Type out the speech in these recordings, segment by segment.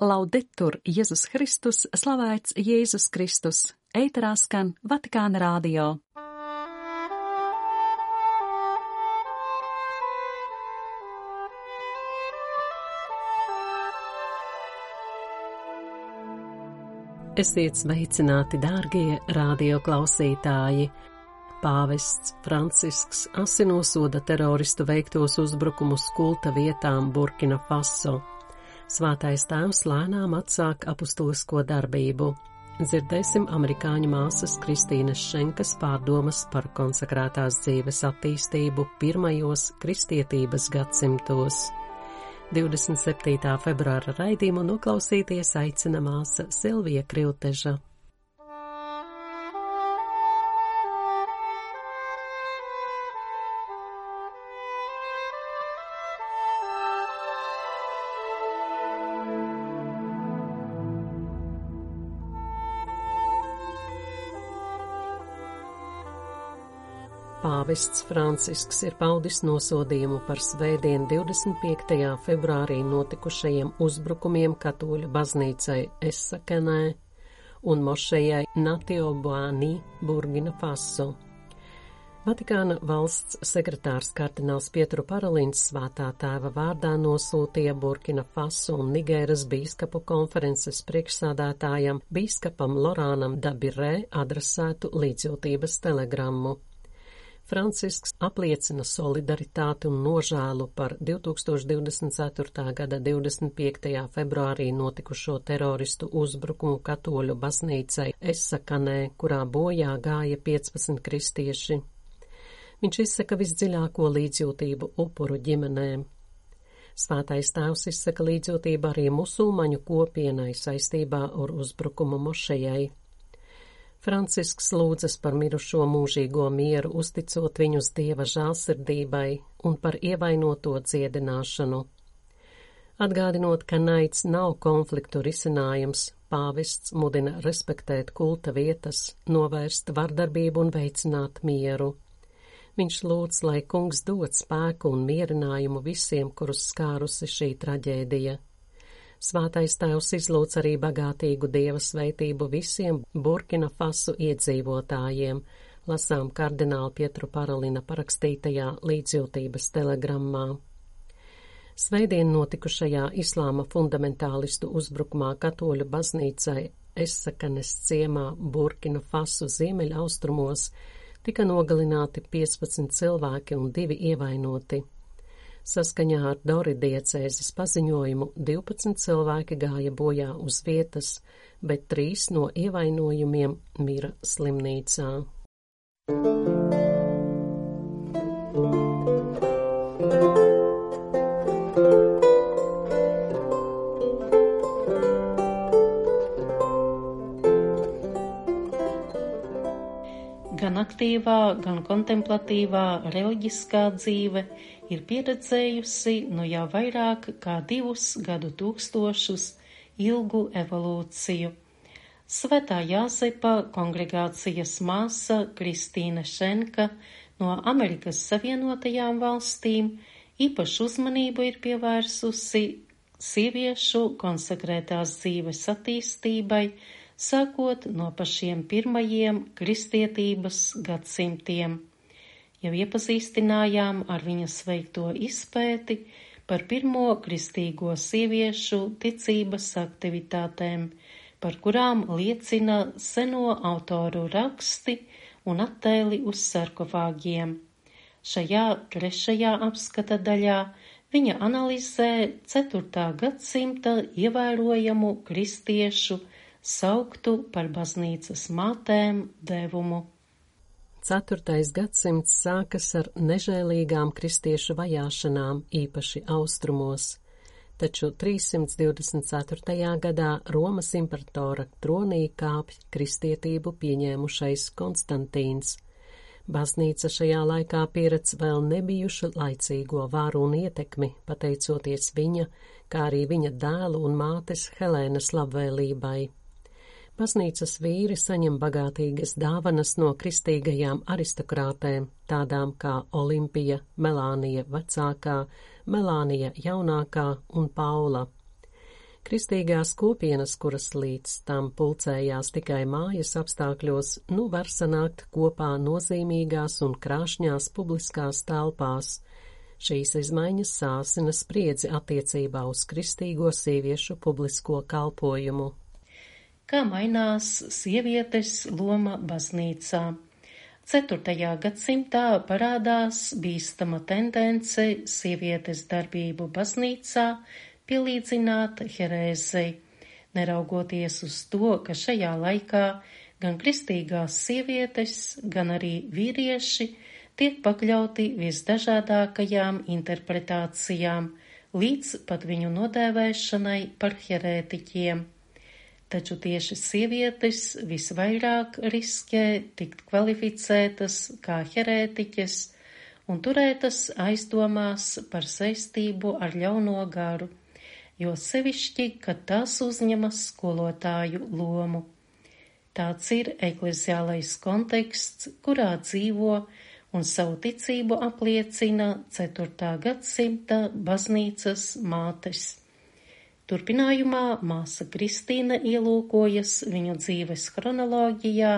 Laudetur Jēzus Kristus, slavēts Jēzus Kristus, eitarā skan Vatikāna rādio. Esiet sveicināti, dārgie radioklausītāji! Pāvests Francisks asinosoda teroristu veiktos uzbrukumus kulta vietām Burkina Faso. Svētais tēvs lēnām atsāk apustulisko darbību. Dzirdēsim amerikāņu māsas Kristīnas Šenkas pārdomas par konsekrētās dzīves attīstību pirmajos kristietības gadsimtos. 27. februāra raidījumu noklausīties aicina māsa Silvija Krilteža. Pāvests Francisks ir paudis nosodījumu par svētdien 25. februārī notikušajiem uzbrukumiem katoļu baznīcai Esakenē un mošejai Natiobuānī Burgina Faso. Vatikāna valsts sekretārs kardināls Pietru Paralins svētā tēva vārdā nosūtīja Burkina Faso un Nigēras bīskapu konferences priekšsādātājam bīskapam Lorānam Dabirē adresētu līdzjūtības telegrammu. Francisks apliecina solidaritāti un nožēlu par 2024. gada 25. februārī notikušo teroristu uzbrukumu katoļu baznīcai Esakanē, kurā bojā gāja 15 kristieši. Viņš izsaka visdziļāko līdzjūtību upuru ģimenēm. Svētais tēvs izsaka līdzjūtību arī musulmaņu kopienai saistībā ar uzbrukumu mošejai. Francisks lūdzas par mirušo mūžīgo mieru, uzticot viņus dieva žālsirdībai un par ievainoto dziedināšanu. Atgādinot, ka naids nav konfliktu risinājums, pāvests mudina respektēt kulta vietas, novērst vardarbību un veicināt mieru. Viņš lūdz, lai kungs dod spēku un mierinājumu visiem, kurus skārusi šī traģēdija. Svātais tēvs izlūdz arī bagātīgu dieva sveitību visiem Burkina Fasu iedzīvotājiem, lasām kardināla Pietru Parolina parakstītajā līdzjūtības telegrammā. Sveidien notikušajā islāma fundamentālistu uzbrukumā katoļu baznīcai Esakanes ciemā Burkina Fasu ziemeļaustrumos tika nogalināti 15 cilvēki un divi ievainoti. Saskaņā ar Dori diecēzes paziņojumu 12 cilvēki gāja bojā uz vietas, bet trīs no ievainojumiem mira slimnīcā. You. aktīvā, gan kontemplatīvā reliģiskā dzīve ir pieredzējusi nu jau vairāk kā divus gadu tūkstošus ilgu evolūciju. Svetā Jāzepa kongregācijas māsa Kristīna Šenka no Amerikas Savienotajām valstīm īpašu uzmanību ir pievērsusi sieviešu konsekrētās dzīves attīstībai, sākot no pašiem pirmajiem kristietības gadsimtiem. Jau iepazīstinājām ar viņas veikto izpēti par pirmo kristīgo sieviešu ticības aktivitātēm, par kurām liecina seno autoru raksti un attēli uz sarkofāgiem. Šajā trešajā apskata daļā viņa analizē 4. gadsimta ievērojamu kristiešu sauktu par baznīcas mātēm devumu. Ceturtais gadsimts sākas ar nežēlīgām kristiešu vajāšanām, īpaši austrumos, taču 324. gadā Romas imperatora tronī kāpj kristietību pieņēmušais Konstantīns. Baznīca šajā laikā pieredz vēl nebijušu laicīgo vāru un ietekmi, pateicoties viņa, kā arī viņa dēlu un mātes Helēnas labvēlībai. Baznīcas vīri saņem bagātīgas dāvanas no kristīgajām aristokrātēm, tādām kā Olimpija, Melānija vecākā, Melānija jaunākā un Paula. Kristīgās kopienas, kuras līdz tam pulcējās tikai mājas apstākļos, nu var sanākt kopā nozīmīgās un krāšņās publiskās telpās. Šīs izmaiņas sāsina spriedzi attiecībā uz kristīgo sieviešu publisko kalpojumu. Kā mainās sievietes loma baznīcā? 4. gadsimtā parādās bīstama tendence sievietes darbību baznīcā pielīdzināt herēzei, neraugoties uz to, ka šajā laikā gan kristīgās sievietes, gan arī vīrieši tiek pakļauti visdažādākajām interpretācijām, līdz pat viņu nodēvēšanai par herētiķiem. Taču tieši sievietes visvairāk riskē tikt kvalificētas kā herētiķes un turētas aizdomās par saistību ar ļauno garu jo sevišķi, kad tās uzņemas skolotāju lomu. Tāds ir ekleziālais konteksts, kurā dzīvo un savu ticību apliecina 4. gadsimta baznīcas mātes. Turpinājumā māsa Kristīna ielūkojas viņu dzīves chronoloģijā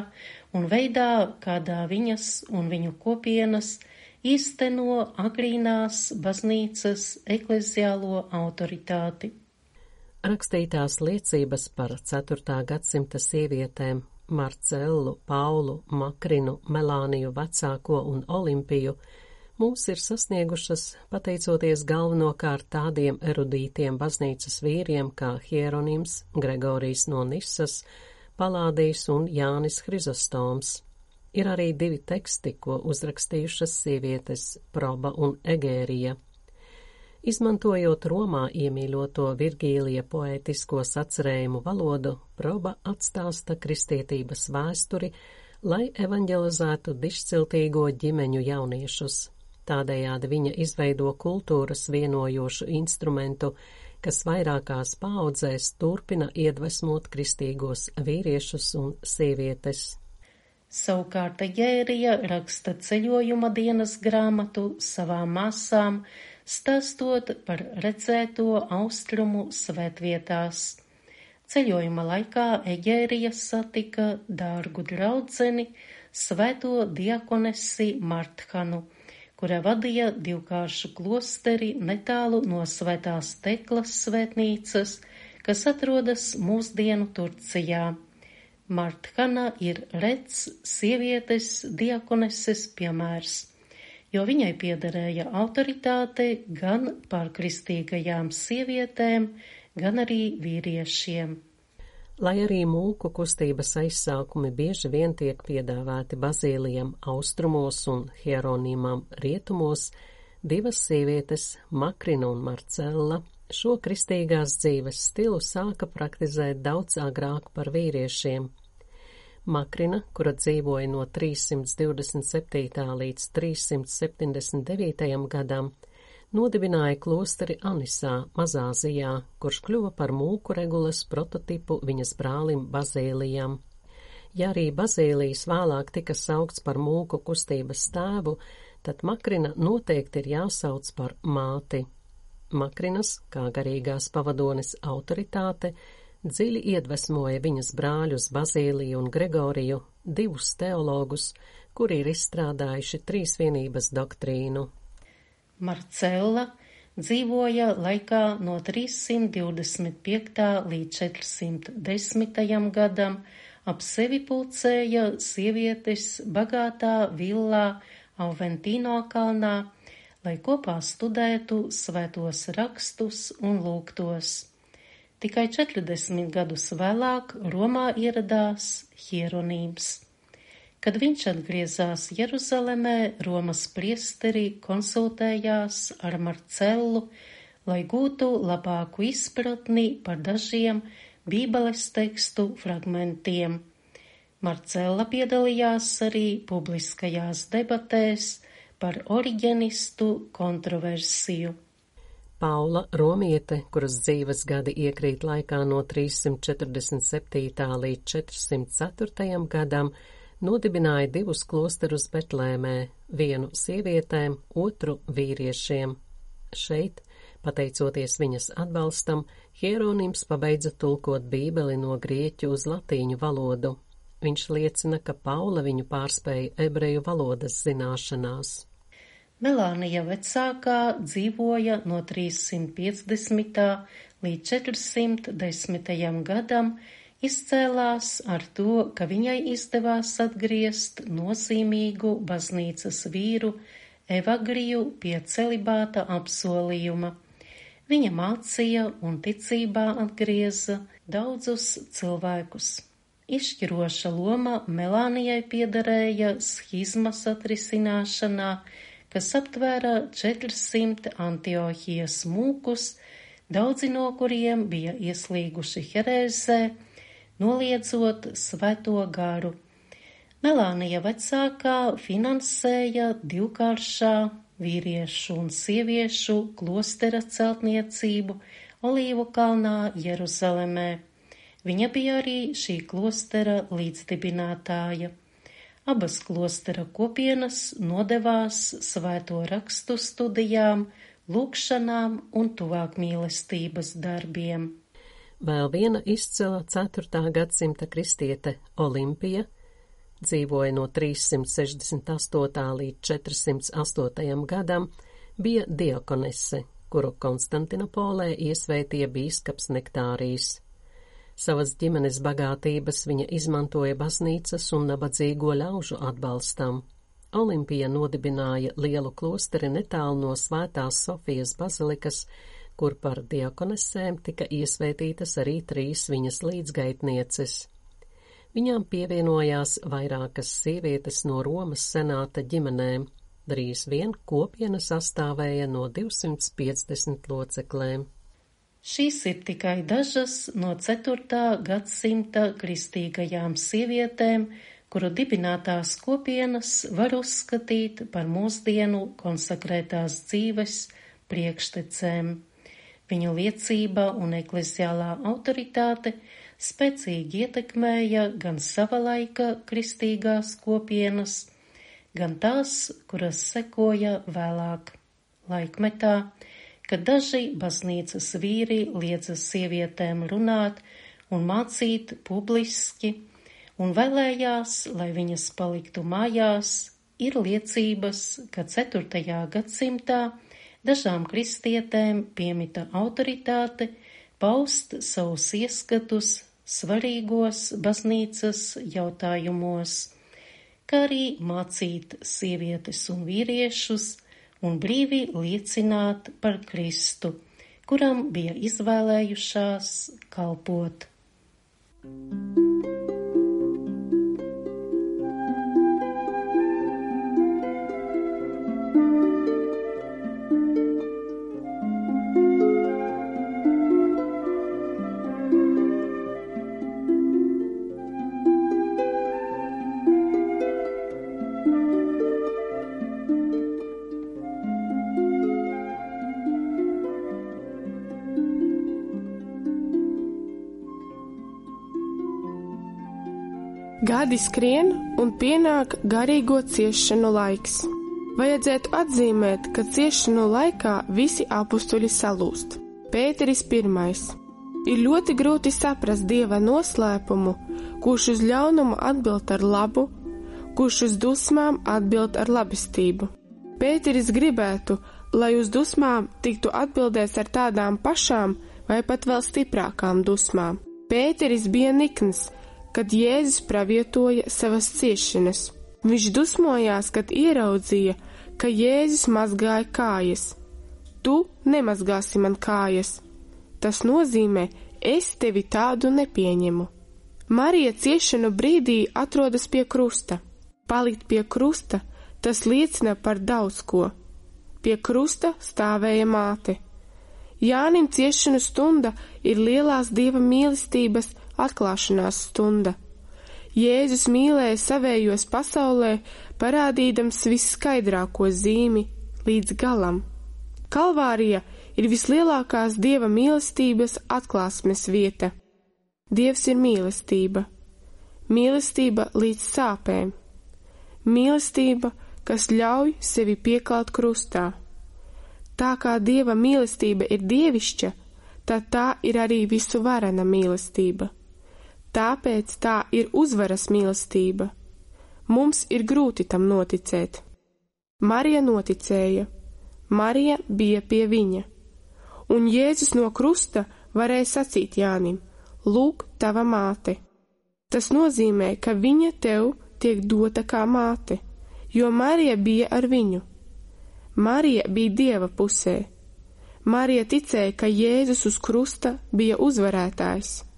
un veidā, kādā viņas un viņu kopienas īsteno agrīnās baznīcas ekleziālo autoritāti. Rakstītās liecības par 4. gadsimta sievietēm Marcellu, Paulu, Makrinu, Melāniju vecāko un Olimpiju mūs ir sasniegušas pateicoties galvenokārt tādiem erudītiem baznīcas vīriem kā Hieronims, Gregorijs no Nisas, Palādijs un Jānis Hrizostoms. Ir arī divi teksti, ko uzrakstījušas sievietes Proba un Egērija. Izmantojot Romā iemīļoto Virgīlija poētisko sacerējumu valodu, Proba atstāsta kristietības vēsturi, lai evanģelizētu dišciltīgo ģimeņu jauniešus. Tādējādi viņa izveido kultūras vienojošu instrumentu, kas vairākās paudzēs turpina iedvesmot kristīgos vīriešus un sievietes. Savukārt Egērija raksta ceļojuma dienas grāmatu savām māsām, stāstot par redzēto austrumu svētvietās. Ceļojuma laikā Egērija satika dārgu draudzeni, svēto diakonesi Marthanu, kura vadīja divkāršu klosteri netālu no svētās Teklas svētnīcas, kas atrodas mūsdienu Turcijā. Marthana ir rets sievietes diakoneses piemērs, jo viņai piederēja autoritāte gan pār kristīgajām sievietēm, gan arī vīriešiem. Lai arī mūku kustības aizsākumi bieži vien tiek piedāvāti Bazīlijam austrumos un Hieronīmam rietumos, divas sievietes, Makrina un Marcella, Šo kristīgās dzīves stilu sāka praktizēt daudz agrāk par vīriešiem. Makrina, kura dzīvoja no 327. līdz 379. gadam, nodibināja klosteri Anisā, Mazāzijā, kurš kļuva par mūku regulas prototipu viņas brālim Bazēlijam. Ja arī Bazēlijs vēlāk tika saukts par mūku kustības tēvu, tad Makrina noteikti ir jāsauc par māti. Makrinas, kā garīgās pavadones autoritāte, dziļi iedvesmoja viņas brāļus Bazīliju un Gregoriju, divus teologus, kuri ir izstrādājuši trīsvienības doktrīnu. Marcella dzīvoja laikā no 325. līdz 410. gadam, ap sevi pulcēja sievietes bagātā villā Auventino kalnā, lai kopā studētu svētos rakstus un lūgtos. Tikai 40 gadus vēlāk Romā ieradās Hieronīms. Kad viņš atgriezās Jeruzalemē, Romas priesteri konsultējās ar Marcellu, lai gūtu labāku izpratni par dažiem Bībeles tekstu fragmentiem. Marcella piedalījās arī publiskajās debatēs, par oriģenistu kontroversiju. Paula Romiete, kuras dzīves gadi iekrīt laikā no 347. līdz 404. gadam, nodibināja divus klosterus Betlēmē, vienu sievietēm, otru vīriešiem. Šeit, pateicoties viņas atbalstam, Hieronims pabeidza tulkot bībeli no grieķu uz latīņu valodu. Viņš liecina, ka Paula viņu pārspēja ebreju valodas zināšanās. Melānija vecākā dzīvoja no 350. līdz 410. gadam, izcēlās ar to, ka viņai izdevās atgriezt nozīmīgu baznīcas vīru Evagriju pie celibāta apsolījuma. Viņa mācīja un ticībā atgrieza daudzus cilvēkus. Izšķiroša loma Melānijai piederēja schizmas atrisināšanā, kas aptvēra 400 Antiohijas mūkus, daudzi no kuriem bija ieslīguši herēzē, noliedzot svēto garu. Melānija vecākā finansēja divkāršā vīriešu un sieviešu klostera celtniecību Olīvu kalnā Jeruzalemē. Viņa bija arī šī klostera līdzdibinātāja. Abas klostera kopienas nodevās svēto rakstu studijām, lūkšanām un tuvāk mīlestības darbiem. Vēl viena izcila 4. gadsimta kristiete Olimpija dzīvoja no 368. līdz 408. gadam, bija diakonese, kuru Konstantinopolē iesvētīja bīskaps Nektārijas. Savas ģimenes bagātības viņa izmantoja baznīcas un nabadzīgo ļaužu atbalstam. Olimpija nodibināja lielu klosteri netālu no Svētās Sofijas bazilikas, kur par diakonesēm tika iesvētītas arī trīs viņas līdzgaitnieces. Viņām pievienojās vairākas sievietes no Romas senāta ģimenēm, drīz vien kopiena sastāvēja no 250 loceklēm. Šīs ir tikai dažas no 4. gadsimta kristīgajām sievietēm, kuru dibinātās kopienas var uzskatīt par mūsdienu konsekrētās dzīves priekštecēm. Viņu liecība un ekleziālā autoritāte spēcīgi ietekmēja gan sava laika kristīgās kopienas, gan tās, kuras sekoja vēlāk laikmetā, ka daži baznīcas vīri liedza sievietēm runāt un mācīt publiski un vēlējās, lai viņas paliktu mājās, ir liecības, ka 4. gadsimtā dažām kristietēm piemita autoritāte paust savus ieskatus svarīgos baznīcas jautājumos, kā arī mācīt sievietes un vīriešus un brīvi liecināt par Kristu, kuram bija izvēlējušās kalpot. Thank you. Gadi skrien un pienāk garīgo ciešanu laiks. Vajadzētu atzīmēt, ka ciešanu laikā visi apstuļi salūst. Pēteris pirmais. Ir ļoti grūti saprast dieva noslēpumu, kurš uz ļaunumu atbild ar labu, kurš uz dusmām atbild ar labestību. Pēteris gribētu, lai uz dusmām tiktu atbildēts ar tādām pašām vai pat vēl stiprākām dusmām. Pēteris bija nikns, kad Jēzus pravietoja savas ciešanas. Viņš dusmojās, kad ieraudzīja, ka Jēzus mazgāja kājas. Tu nemazgāsi man kājas. Tas nozīmē, es tevi tādu nepieņemu. Marija ciešanu brīdī atrodas pie krusta. Palikt pie krusta, tas liecina par daudz ko. Pie krusta stāvēja māte. Jānim ciešanu stunda ir lielās dieva mīlestības atklāšanās stunda. Jēzus mīlēja savējos pasaulē, parādīdams visskaidrāko zīmi līdz galam. Kalvārija ir vislielākās dieva mīlestības atklāsmes vieta. Dievs ir mīlestība, mīlestība līdz sāpēm, mīlestība, kas ļauj sevi piekalt krustā. Tā kā dieva mīlestība ir dievišķa, tad tā ir arī visu varena mīlestība. Tāpēc tā ir uzvaras mīlestība. Mums ir grūti tam noticēt. Marija noticēja, Marija bija pie viņa, un Jēzus no krusta varēja sacīt Jānim: Lūk, tava māte! Tas nozīmē, ka viņa tev tiek dota kā māte, jo Marija bija ar viņu. Marija bija dieva pusē. Marija ticēja, ka Jēzus uz krusta bija uzvarētājs.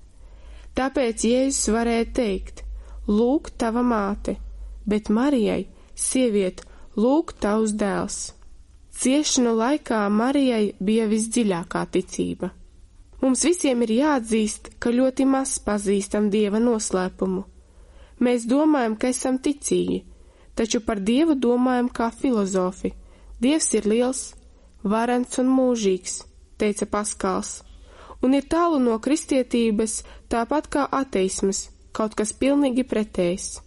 Tāpēc Jēzus varēja teikt: Lūk, tava māte, bet Marijai, sieviet, lūk, tavs dēls. Ciešanu laikā Marijai bija visdziļākā ticība. Mums visiem ir jāatzīst, ka ļoti maz pazīstam Dieva noslēpumu. Mēs domājam, ka esam ticīgi, taču par Dievu domājam kā filozofi. Dievs ir liels, varens un mūžīgs, teica Paskals, un ir tālu no kristietības, tāpat kā ateismas, kaut kas pilnīgi pretējs.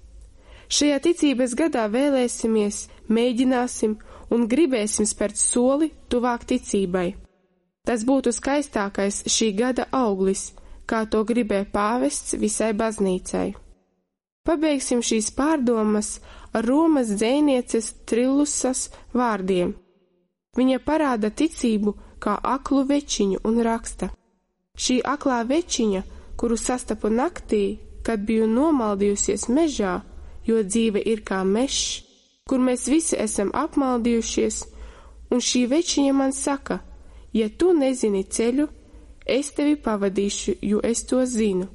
Šajā ticības gadā vēlēsimies, mēģināsim un gribēsim spērt soli tuvāk ticībai. Tas būtu skaistākais šī gada auglis, kā to gribēja pāvests visai baznīcai. Pabeigsim šīs pārdomas ar Romas dzēnieces Trillusas vārdiem. Viņa parāda ticību kā aklu večiņu un raksta. Šī aklā večiņa, kuru sastapu naktī, kad biju nomaldījusies mežā, jo dzīve ir kā mežs, kur mēs visi esam apmaldījušies, un šī večiņa man saka, ja tu nezini ceļu, es tevi pavadīšu, jo es to zinu.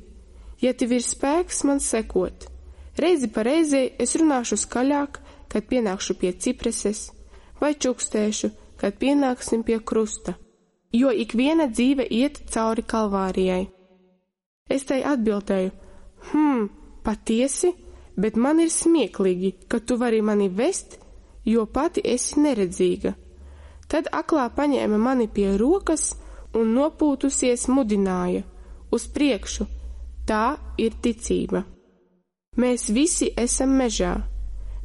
Ja tev ir spēks man sekot, reizi pa reizei es runāšu skaļāk, kad pienākšu pie cipreses, vai čukstēšu, kad pienāksim pie krusta, jo ik viena dzīve iet cauri kalvārijai. Es tai atbildēju, hmm, patiesi? bet man ir smieklīgi, ka tu vari mani vest, jo pati esi neredzīga. Tad aklā paņēma mani pie rokas un nopūtusies mudināja uz priekšu. Tā ir ticība. Mēs visi esam mežā.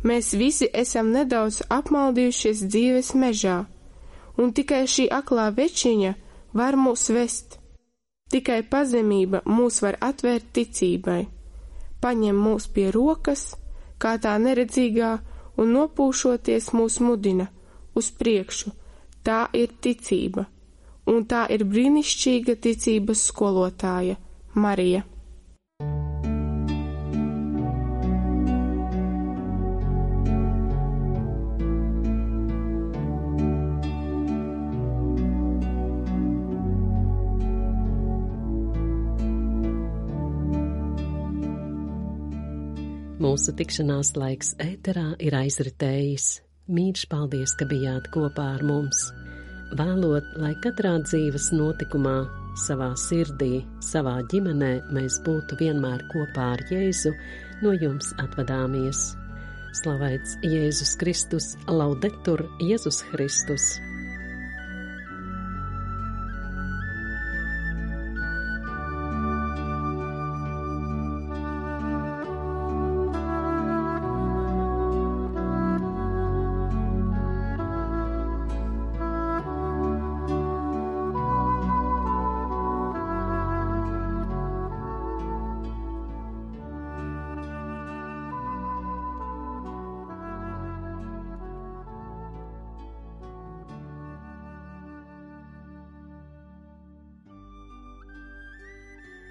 Mēs visi esam nedaudz apmaldījušies dzīves mežā, un tikai šī aklā večiņa var mūs vest. Tikai pazemība mūs var atvērt ticībai paņem mūs pie rokas, kā tā neredzīgā, un nopūšoties mūs mudina uz priekšu. Tā ir ticība, un tā ir brīnišķīga ticības skolotāja Marija. Mūsu tikšanās laiks ēterā ir aizritējis. Mīļš paldies, ka bijāt kopā ar mums. Vēlot, lai katrā dzīves notikumā, savā sirdī, savā ģimenē mēs būtu vienmēr kopā ar Jēzu, no jums atvadāmies. Slavēts Jēzus Kristus, laudetur Jēzus Kristus!